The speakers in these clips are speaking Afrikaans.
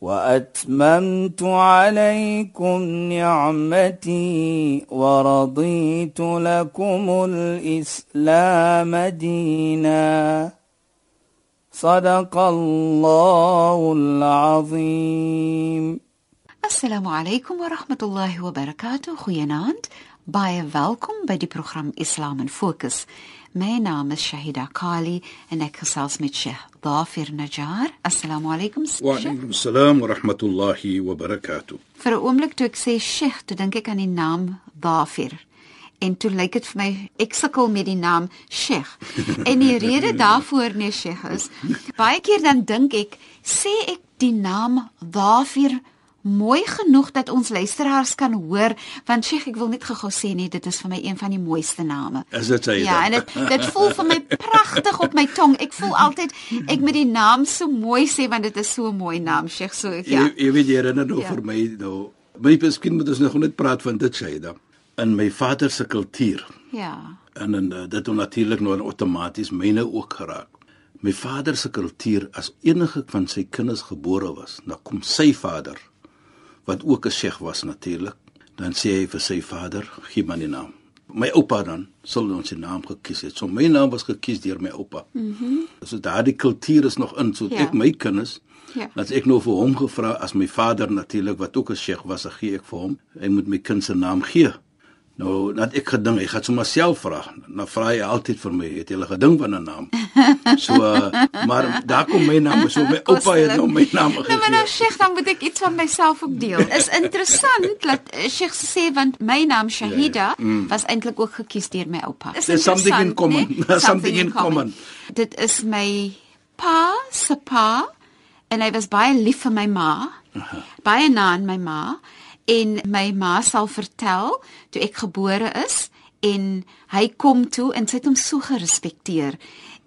وأتممت عليكم نعمتي ورضيت لكم الإسلام دينا. صدق الله العظيم. السلام عليكم ورحمة الله وبركاته. خيانات باي فالكم بدي برنامج إسلام فوكس My naam is Shahida Kali en ek gesels met Sheikh Dafir Najjar. Assalamu alaykum. Wa alaykum assalam wa rahmatullahi wa barakatuh. Vir 'n oomblik toe ek sê Sheikh, toe dink ek aan die naam Dafir. En toe lyk dit vir my ek sukkel met die naam Sheikh. En die rede daarvoor nee Sheikh is baie keer dan dink ek sê ek die naam Dafir mooi genoeg dat ons luisteraars kan hoor want Sheikh ek wil net gou-gou sê net dit is vir my een van die mooiste name. Is dit sy? Ja, en dit dit voel vir my pragtig op my tong. Ek voel altyd ek moet die naam so mooi sê want dit is so 'n mooi naam Sheikh so ek ja. Jy, jy weet jy herinner nou ja. vir my nou. My miskien moet ons nog net praat van dit dan in my vader se kultuur. Ja. En en uh, dit het natuurlik nou outomaties myne ook geraak. My vader se kultuur as enige van sy kinders gebore was, dan kom sy vader wat ook 'n sheikh was natuurlik, dan sê hy vir sy vader, gee my die naam. My oupa dan sal ons sy naam gekies het. So my naam was gekies deur my oupa. Mhm. Mm so daardie kultuur is nog in, so ja. ek my kinders Ja. Dat ek nou vir hom gevra as my vader natuurlik wat ook 'n sheikh was, gee ek vir hom. Hy moet my kind se naam gee. Nou, dat ek gedink, ek gaan sommer self vra. Nou vra hy altyd vir my, het jy al gedink van 'n naam? So, uh, maar daar kom my naam, so my oupa het nou my naam gegee. Nou, maar nou Sheikh, dan moet ek iets van myself ook deel. Is interessant dat uh, Sheikh sê want my naam Shahida ja, ja. Mm. was eintlik ook gekies deur my oupa. Is There's something in common. Nee? something, something in common. common. Dit is my pa se pa en hy was baie lief vir my ma. Uh -huh. Baie na aan my ma en my ma sal vertel toe ek gebore is en hy kom toe en sy het hom so gerespekteer.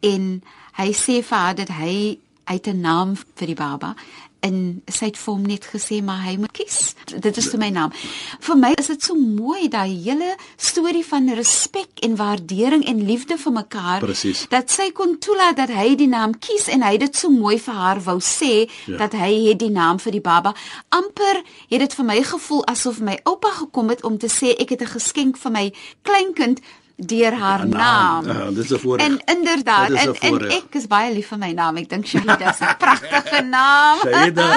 En hy sê vir haar dat hy uit 'n naam vir die baba en sy het vir hom net gesê maar hy moet kies. Dit is vir my naam. Vir my is dit so mooi daai hele storie van respek en waardering en liefde vir mekaar. Precies. Dat sy kon toelaat dat hy die naam kies en hy dit so mooi vir haar wou sê ja. dat hy het die naam vir die baba. amper het dit vir my gevoel asof my oupa gekom het om te sê ek het 'n geskenk vir my kleinkind deur haar naam. naam. Ja, dis 'n voorreg. En inderdaad, en, en ek is baie lief vir my naam. Ek dink Shahida is 'n pragtige naam. Shahida.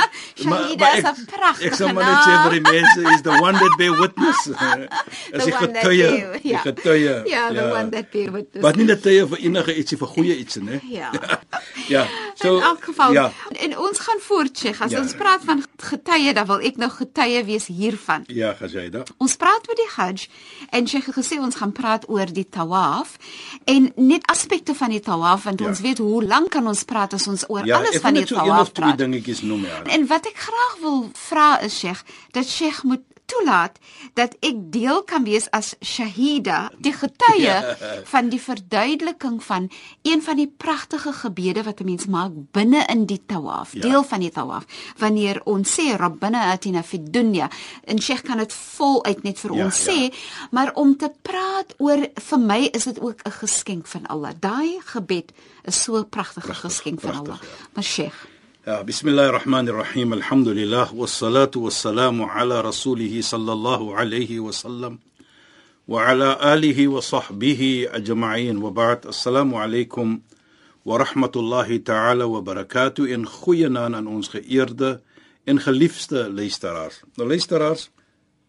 Shahida is 'n pragtige naam. Ek sê maar net sê vir die mense is the one that bear witness. As ek getuie, ja. getuie. Ja, the ja. one that bear witness. Wat nie net vir enige ietsie vir goeie iets nie. Ja. ja. So in elk geval, ja. en ons gaan voort, Sheikh. As ja. ons praat van getuie, dan wil ek nou getuie wees hiervan. Ja, Shahida. Ons praat oor die Hajj en Sheikh het gesê ons gaan praat praat oor die tawaf en net aspekte van die tawaf want ja. ons weet hoe lank kan ons praat as ons oor ja, alles van die tawaf praat. Ja, ek wil net so een of twee dingetjies noem ja. En wat ek graag wil vra is Sheikh dat Sheikh moet toelaat dat ek deel kan wees as shahida, die getuie ja. van die verduideliking van een van die pragtige gebede wat 'n mens maak binne in die tawaf, ja. deel van die tawaf. Wanneer ons sê rabbana atina fid dunya, en Sheikh kan dit voluit net vir ja, ons sê, ja. maar om te praat oor vir my is dit ook 'n geskenk van Allah. Daai gebed is so 'n pragtige geskenk prachtig, van Allah. Ja. Maar Sheikh بسم الله الرحمن الرحيم الحمد لله والصلاة والسلام على رسوله صلى الله عليه وسلم وعلى آله وصحبه أجمعين وبعد السلام عليكم ورحمة الله تعالى وبركاته إن خوينا aan ons geëerde en geliefde luisteraars. Nou luisteraars,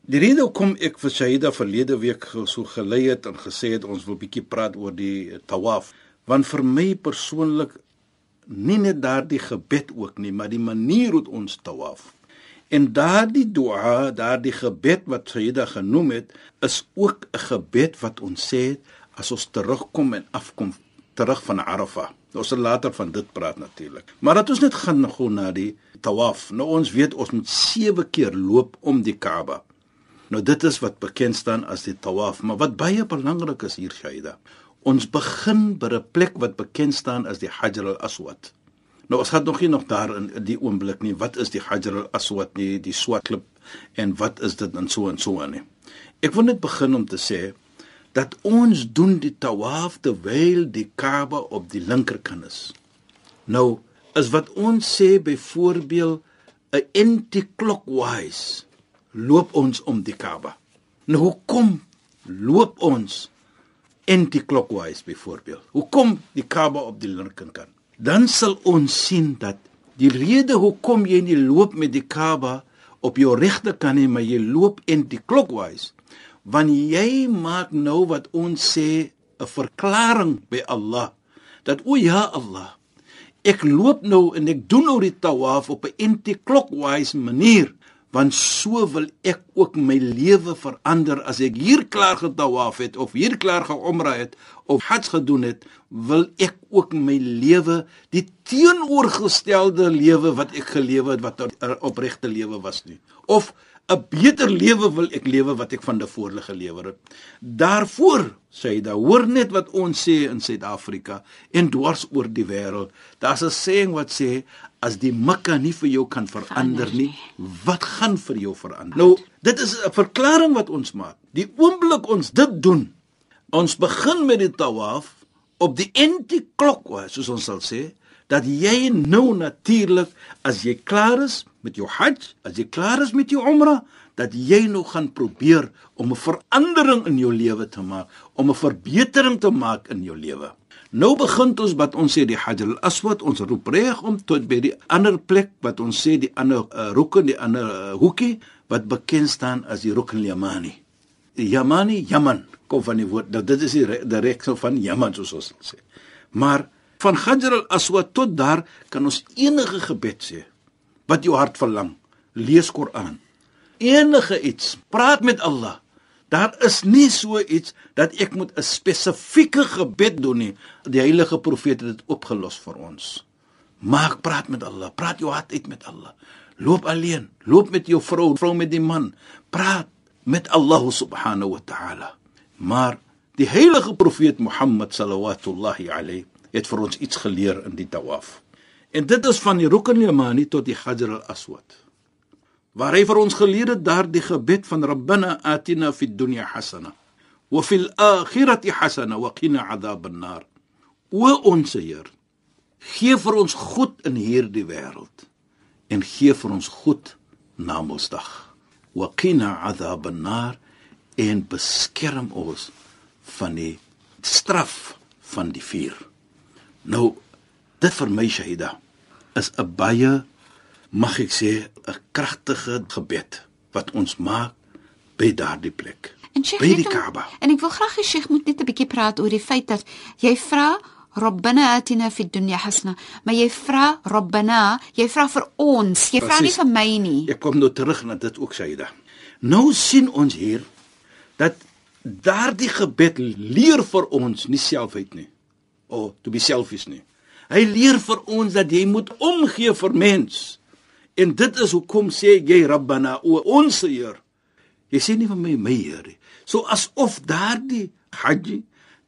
die rede hoekom ek vir Shaida verlede week so gelei het en gesê het ons wil bietjie praat oor die tawaf, want vir my persoonlik nie net daardie gebed ook nie, maar die manier hoe ons tawaf. En daardie dua, daardie gebed wat Sayyida genoem het, is ook 'n gebed wat ons sê as ons terugkom en afkom terug van Arafah. Ons sal later van dit praat natuurlik. Maar dat ons net gaan gou na die tawaf. Nou ons weet ons moet 7 keer loop om die Kaaba. Nou dit is wat bekend staan as die tawaf, maar wat baie belangrik is hier Shaida. Ons begin by 'n plek wat bekend staan as die Hajar al-Aswad. Nou ons gaan nog nie nog daar in die oomblik nie. Wat is die Hajar al-Aswad nie, die swart klip en wat is dit en so en so aan nie. Ek wil net begin om te sê dat ons doen die tawaf terwyl die Kaaba op die linkerkant is. Nou is wat ons sê byvoorbeeld 'n anti-clockwise loop ons om die Kaaba. Nou hoekom loop ons anti-clockwise byvoorbeeld? Hoekom die Kaaba op die linkerkant? Dan sal ons sien dat die rede hoekom jy nie loop met die Kaaba op jou regterkant nie, maar jy loop anti-clockwise, want jy maak nou wat ons sê 'n verklaring by Allah dat o ja Allah ek loop nou en ek doen nou die tawaf op 'n anti-clockwise manier want so wil ek ook my lewe verander as ek hier klaar getawaf het of hier klaar geomra het of hajj gedoen het wil ek ook my lewe die teenoorgestelde lewe wat ek gelewe het wat 'n opregte lewe was nie of 'n beter lewe wil ek lewe wat ek van tevore gelewer het. Daarvoor sê hy da hoor net wat ons sê in Suid-Afrika en dwars oor die wêreld. Daar's 'n saying wat sê as die mikka nie vir jou kan verander nie, wat gaan vir jou verander? Nou, dit is 'n verklaring wat ons maak. Die oomblik ons dit doen, ons begin met die tawaf op die anti-klok, soos ons sal sê, dat jy nou natuurlik as jy klaar is met jou hajj, as jy klaar is met jou umrah, dat jy nou gaan probeer om 'n verandering in jou lewe te maak, om 'n verbetering te maak in jou lewe. Nou begin ons wat ons sê die Hajj al-Aswad, ons roep reg om tot by die ander plek wat ons sê die ander uh, rukn, die ander uh, hoekie wat bekend staan as die Rukn al-Yamani. Yamani, Yaman, kom van die woord, nou, dit is die regsel van Yaman soos ons sê. Maar van Hajar al-Aswad tot daar kan ons enige gebed sê wat jou hart verlang. Lees Koran. Enige iets, praat met Allah. Daar is nie so iets dat ek moet 'n spesifieke gebed doen nie. Die heilige profeet het dit opgelos vir ons. Maak praat met Allah, praat jou hart uit met Allah. Loop alleen, loop met jou vrou, vrou met die man. Praat met Allah subhanahu wa ta'ala. Maar die heilige profeet Mohammed sallallahu alayhi het vir ons iets geleer in die tawaf. En dit is van die Rukn al-Yamani tot die Hajar al-Aswad. Waar hy vir ons geleer het daardie gebed van Rabbana atina fid dunya hasana wa fil akhirati hasana wa qina adhab an-nar. O ons Heer, gee vir ons goed in hierdie wêreld en gee vir ons goed na Mondsdag. Wa qina adhab an-nar en beskerm ons van die straf van die vuur. Nou dit vir my Shaida is 'n baie mag ek sê 'n kragtige gebed wat ons maak by daardie plek. By die Kaaba. En ek wil graag hê Sheikh moet net 'n bietjie praat oor die feit dat jy vra Rabbana atina fid dunya hasana, maar jy vra Rabbana, jy vra vir ons, jy vra nie vir my nie. Ek kom nou terug na dit ook Shaida. Nou sien ons hier dat daardie gebed leer vir ons nie selfheid nie o oh, to be selfish nie. Hy leer vir ons dat jy moet omgee vir mens. En dit is hoekom sê jy Rabbana o ons Heer. Jy sê nie vir my my Heer nie. So asof daardie haji,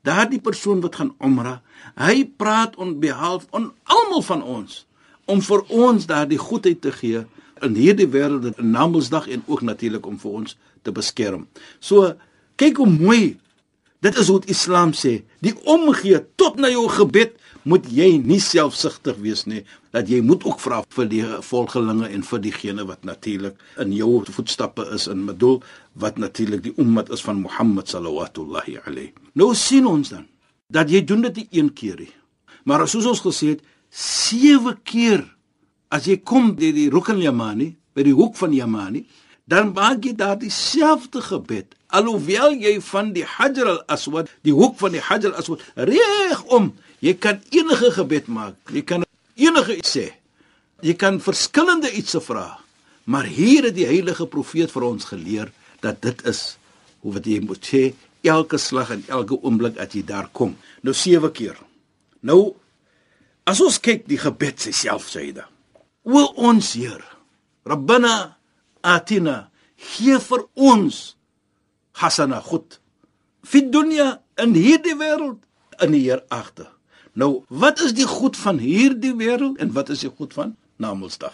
daardie persoon wat gaan umra, hy praat on behalf on almal van ons om vir ons daardie goedheid te gee in hierdie wêreld in Namedsdag en ook natuurlik om vir ons te beskerm. So kyk hoe mooi Dit is die Islam sê, die omgee tot na jou gebed moet jy nie selfsugtig wees nie, dat jy moet ook vra vir die volgelinge en vir diegene wat natuurlik in jou voetstappe is en bedoel wat natuurlik die ummat is van Mohammed sallallahu alayhi. Nou sien ons dan dat jy doen dit nie een keer nie. Maar soos ons gesê het, sewe keer as jy kom by die Rukn Yamani, by die hoek van Yamani, dan maak jy daar dieselfde gebed alhoewel jy van die Hajar al-Aswad die hoek van die Hajar al-Aswad reg om jy kan enige gebed maak. Jy kan enige iets sê. Jy kan verskillende iets vra maar hier het die heilige profeet vir ons geleer dat dit is hoe wat jy moet sê elke slag en elke oomblik as jy daar kom. Nou sewe keer. Nou as ons kyk die gebed self sê hy da O ons Heer, Rabbana atina gee vir ons hasana goed. Fi dunya in hierdie wêreld in die hereagter. Nou, wat is die goed van hierdie wêreld en wat is die goed van Namedsdag?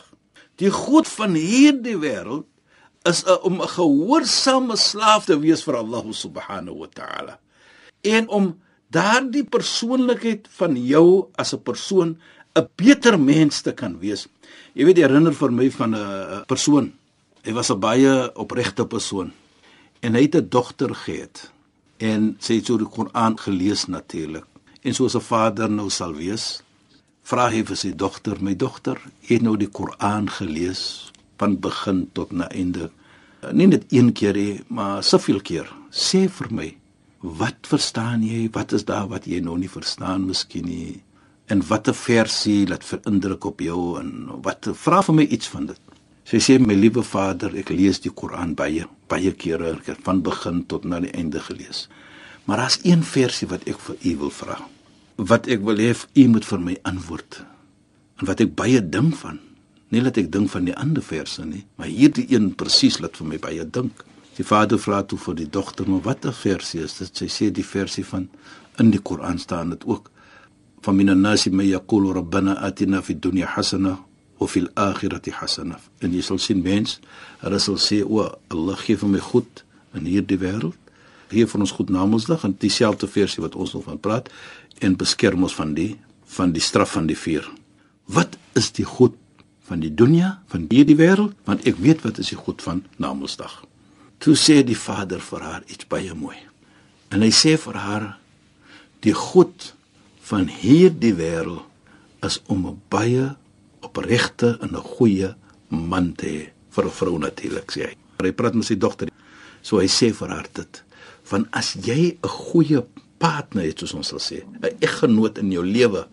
Die goed van hierdie wêreld is a, om 'n gehoorsame slaaf te wees vir Allah subhanahu wa ta'ala. En om daardie persoonlikheid van jou as 'n persoon 'n beter mens te kan wees. Jy weet, herinner vir my van 'n persoon. Hy was 'n baie opregte persoon en hy het 'n dogter gehad en sy het so die Koran gelees natuurlik. En soos 'n vader nou sal wees, vra hy vir sy dogter, "My dogter, jy het nou die Koran gelees van begin tot na einde. Nie net een keer nie, maar soveel keer. Sê vir my, wat verstaan jy? Wat is daar wat jy nog nie verstaan miskien nie? En watter versie laat vir indruk op jou en wat vra vir my iets van dit?" Sy sê my liewe vader, ek lees die Koran baie baie kere, ek het van begin tot na die einde gelees. Maar daar's een versie wat ek vir u wil vra. Wat ek wil hê u moet vir my antwoord. En wat ek baie dink van. Nie dat ek dink van die ander verse nie, maar hierdie een presies laat vir my baie dink. Die vader vra toe vir die dogter, "Maar watter versie is dit?" Sy sê die versie van in die Koran staan dit ook. "Fa minan nasi may yaqulu rabbana atina fid dunya hasana of fil akhirati hasana. En jy sal sien mens, hulle sal sê o, Allah gee vir my goed in hierdie wêreld. Gee vir ons goed na Mondsdag en dieselfde versie wat ons nog van praat en beskerm ons van die van die straf van die vuur. Wat is die goed van die dunia, van hierdie wêreld? Want ek weet wat is die goed van na Mondsdag. Toe sê die Vader vir haar iets baie mooi. En hy sê vir haar die goed van hierdie wêreld is om 'n baie opregte en 'n goeie man te hê vir 'n vrou natuurlik sê hy. Hy praat met sy dogter. So hy sê vir haar dit van as jy 'n goeie partner het soos ons sal sê, 'n eggenoot in jou lewe,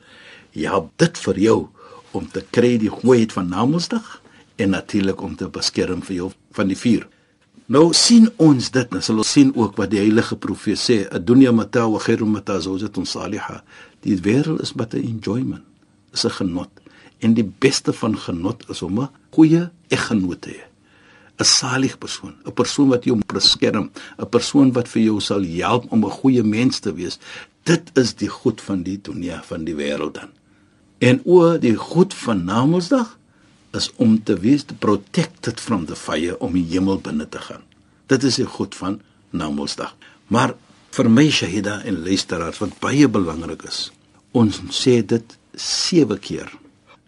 ja, dit vir jou om te kry die gooiheid van Namedsdag en natuurlik om te beskerm vir jou van die vuur. Nou sien ons dit, nou sal ons sien ook wat die heilige profeet sê, "Adunya mata wa khairu mata zawjatun salihah." Die wêreld is but 'n enjoyment, is 'n genot en die beste van genot is om 'n goeie eggenoot te hê. 'n Salig persoon, 'n persoon wat jou beskerm, 'n persoon wat vir jou sal help om 'n goeie mens te wees. Dit is die goed van die dunia van die wêreld dan. En o, die goed van Namedsdag is om te wees protected from the fire om die hemel binne te gaan. Dit is die goed van Namedsdag. Maar vir my Shahida en luisteraars wat baie belangrik is, ons sê dit 7 keer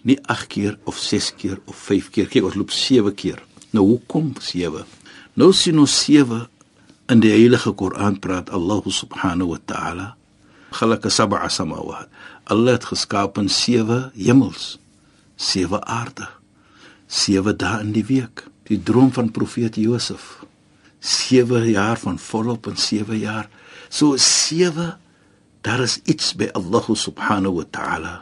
nie 8 keer of 6 keer of 5 keer kyk ons loop 7 keer nou hoekom 7 nou sien ons 7 in die heilige Koran praat Allah subhanahu wa ta'ala khalaqa sab'a samawat. Allah het geskaap 7 hemels 7 aarde 7 dae in die week. Die droom van profeet Josef 7 jaar van volop en 7 jaar. So 7 daar is iets by Allah subhanahu wa ta'ala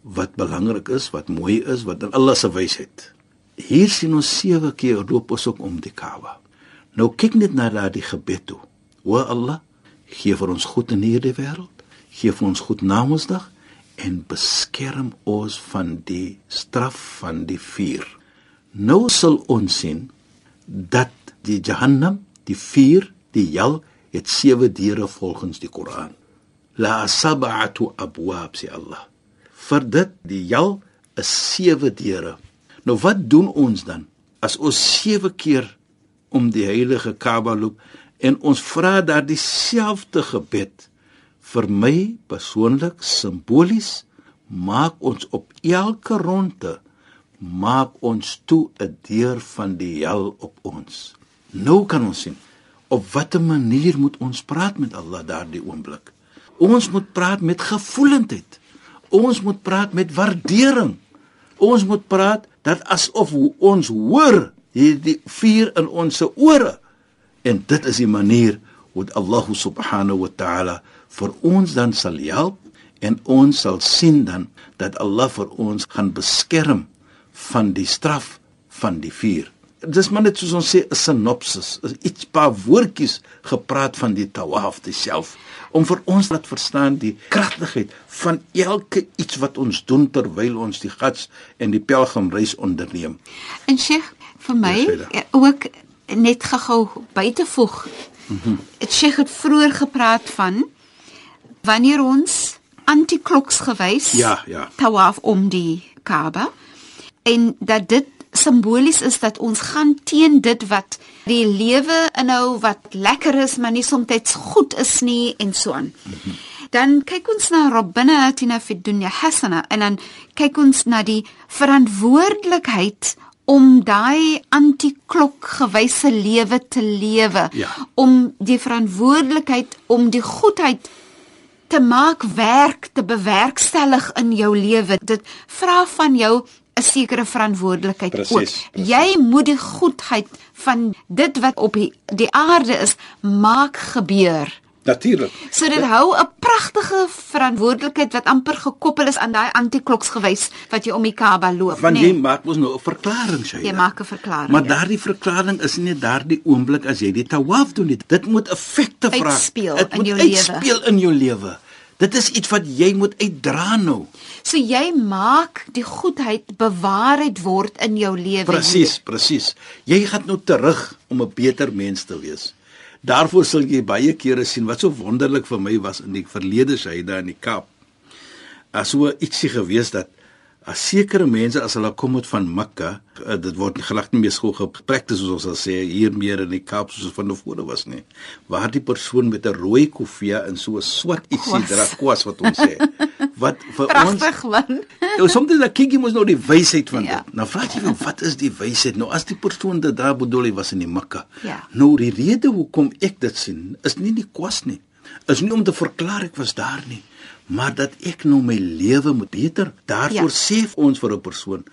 wat belangrik is, wat mooi is, wat in Allah se wysheid. Hier sien ons sewe keer loop ons ook om die Kaaba. Nou kyk net na daardie gebed toe. O Allah, gee vir ons goed in hierdie wêreld, gee vir ons goed na Mondsdag en beskerm ons van die straf van die vuur. Nou sal ons sien dat die Jahannam, die vuur, die hel het sewe deure volgens die Koran. La sab'atu abwab si Allah vir dit die hel is sewe deure. Nou wat doen ons dan as ons sewe keer om die heilige Kaaba loop en ons vra daar dieselfde gebed vir my persoonlik simbolies maak ons op elke ronde maak ons toe 'n deur van die hel op ons. Nou kan ons sien op watter manier moet ons praat met Allah daardie oomblik. Ons moet praat met gevoelendheid. Ons moet praat met waardering. Ons moet praat dat asof ons hoor hierdie vuur in ons ore. En dit is die manier hoe Allah subhanahu wa ta'ala vir ons dan sal help en ons sal sien dan dat Allah vir ons gaan beskerm van die straf van die vuur. Dis maar net soos ons sê 'n sinopsis, iets paar woordjies gepraat van die tawaf self om vir ons laat verstaan die kragtigheid van elke iets wat ons doen terwyl ons die gats en die pelgrimreis onderneem. En Sheikh, vir my ja, ook net gehou by te voeg. Mm Sheikh het vroeër gepraat van wanneer ons antikloks gewys ja, ja. tawaf om die Kaaba en dat dit simbolies is dat ons gaan teen dit wat die lewe inhou wat lekker is maar nie soms goed is nie en so aan. Dan kyk ons na Rabbana atina fid dunya hasana en dan kyk ons na die verantwoordelikheid om daai antiklok gewyse lewe te lewe ja. om die verantwoordelikheid om die goedheid te maak werk te bewerkstellig in jou lewe dit vra van jou 'n sekere verantwoordelikheid precies, ook. Precies. Jy moet die goedheid van dit wat op die, die aarde is maak gebeur. Natuurlik. So dit hou 'n pragtige verantwoordelikheid wat amper gekoppel is aan daai antikloks gewys wat jy om die Kaaba loop, Want nee. jy maak mos nou 'n verklaring, sy. Jy maak 'n verklaring. Maar ja. daardie verklaring is nie daardie oomblik as jy die tawaf doen nie. Dit moet effekte vra. Dit moet uitspeel in jou lewe. Dit is iets wat jy moet uitdra nou. So jy maak die goedheid bewaarheid word in jou lewe. Presies, presies. Jy gaan nou terug om 'n beter mens te wees. Daarvoor sal jy baie kere sien wat so wonderlik vir my was in die verlede sy daar in die Kaap. As so ietsie gewees dat as sekere mense as hulle kom uit van Mekka, uh, dit word gelag nie meer skool geprek soos ons sal sê hier meer in die Kaap soos van tevore was nie. Waar die persoon met 'n rooi koffie en so 'n swart ietsie dra kwas wat ons sê. Wat vir Prachtig, ons man. Nou soms dan kyk jy mos nou die wysheid van ja. dit. Nou vra jy wat is die wysheid? Nou as die persoon dit dra bedoel hy was in die Mekka. Ja. Nou die rede hoekom ek dit sien is nie die kwas nie. Is nie om te verklaar ek was daar nie maar dat ek nou my lewe moet beter. Daarvoor ja. sê ons vir 'n persoon,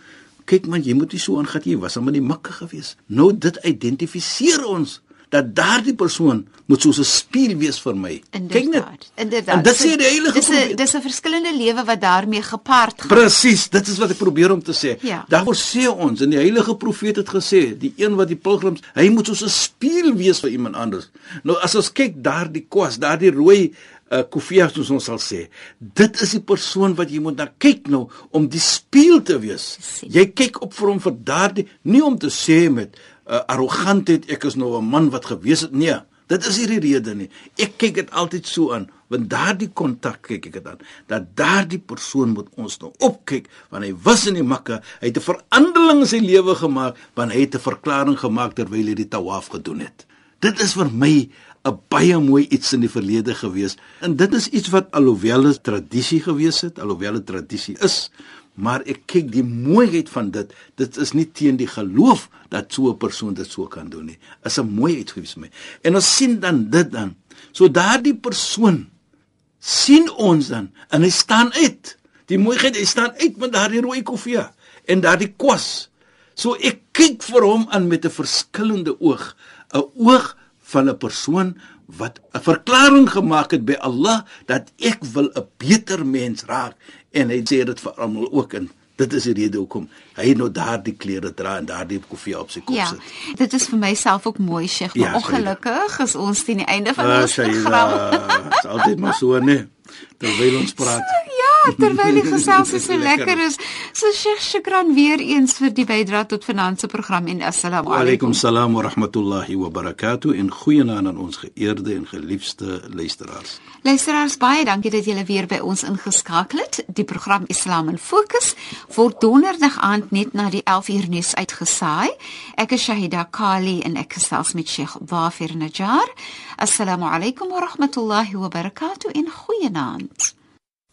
kyk man, jy moet nie so aangaan jy was aan die mikke gewees. Nou dit identifiseer ons dat daardie persoon moet soos 'n spieël wees vir my. Kyk net. Inderdaad. En dit sê die heilige Dis 'n dis 'n verskillende lewe wat daarmee gepaard gaan. Presies, dit is wat ek probeer om te sê. Ja. Daarvoor sê ons en die heilige profeet het gesê, die een wat die pilgrims, hy moet soos 'n spieël wees vir iemand anders. Nou as ons kyk daardie kwas, daardie rooi uh, Kofia soos ons sal sê. Dit is die persoon wat jy moet na kyk nou om die spieël te wees. Jy kyk op vir hom vir daardie nie om te sê met uh, arrogantheid ek is nou 'n man wat gewees het nie. Dit is nie die rede nie. Ek kyk dit altyd so aan, want daardie kontak kyk ek dit aan. Dat daardie persoon moet ons nou opkyk want hy was in die makke, hy het 'n verandering in sy lewe gemaak, want hy het 'n verklaring gemaak terwyl hy die tawaf gedoen het. Dit is vir my 'n baie mooi iets in die verlede gewees. En dit is iets wat alhoewel 'n tradisie gewees het, alhoewel 'n tradisie is, maar ek kyk die mooiheid van dit. Dit is nie teen die geloof dat so 'n persoon dit so kan doen nie. Is 'n mooi iets gewees vir my. En ons sien dan dit dan. So daardie persoon sien ons dan en hy staan uit. Die mooiheid, hy staan uit met daardie rooi koffie en daardie kwas. So ek kyk vir hom aan met 'n verskillende oog, 'n oog van 'n persoon wat 'n verklaring gemaak het by Allah dat ek wil 'n beter mens raak en hy sê dit vir almal ook in dit is die rede hoekom hy nou daardie klere dra en daardie koffie op sy kop ja, sit. Ja. Dit is vir myself ook mooi, Sheikh, maar ja, ongelukkig is ons teen die einde van ja, ons program. Dit is altyd maar so, nee terwyl ons praat. Ja, terwyl die gesels so lekker is. So Sheikh Shukran weer eens vir die bydra tot finansie program en assalamu alaykum. Alaykum salaam wa rahmatullahi wa barakatuh en goeienaand aan ons geëerde en geliefde luisteraars. Luisteraars, baie dankie dat julle weer by ons ingeskakel het. Die program Islam in Fokus word donderdag aand net na die 11 uur nuus uitgesaai. Ek is Shahida Kali en ek gesels met Sheikh Wafir Najjar. Assalamu alaykum wa rahmatullahi wa barakatuh en goeienaand.